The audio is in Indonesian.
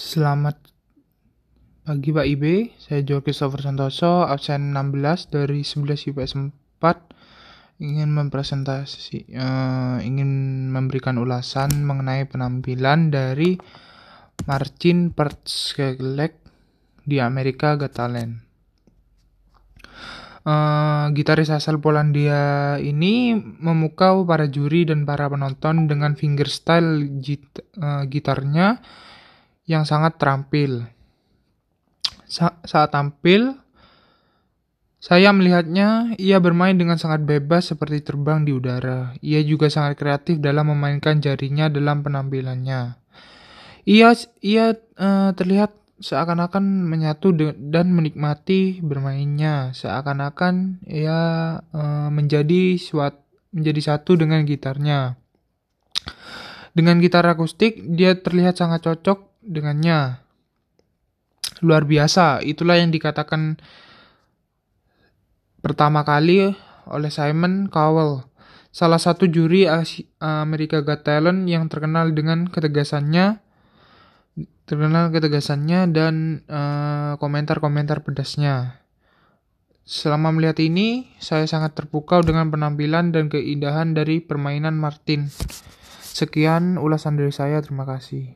Selamat pagi Pak Ibe, saya Jo Christopher Santoso, absen 16 dari 11 IPS 4 ingin mempresentasi uh, ingin memberikan ulasan mengenai penampilan dari Marcin Pertskelek di Amerika Got Talent. Uh, gitaris asal Polandia ini memukau para juri dan para penonton dengan fingerstyle git uh, gitarnya yang sangat terampil. Sa saat tampil, saya melihatnya, ia bermain dengan sangat bebas seperti terbang di udara. Ia juga sangat kreatif dalam memainkan jarinya dalam penampilannya. Ia ia uh, terlihat seakan-akan menyatu dan menikmati bermainnya, seakan-akan ia uh, menjadi suat menjadi satu dengan gitarnya. Dengan gitar akustik, dia terlihat sangat cocok dengannya. Luar biasa, itulah yang dikatakan pertama kali oleh Simon Cowell, salah satu juri Amerika Got Talent yang terkenal dengan ketegasannya, terkenal ketegasannya dan eh, komentar-komentar uh, pedasnya. Selama melihat ini, saya sangat terpukau dengan penampilan dan keindahan dari permainan Martin. Sekian ulasan dari saya, terima kasih.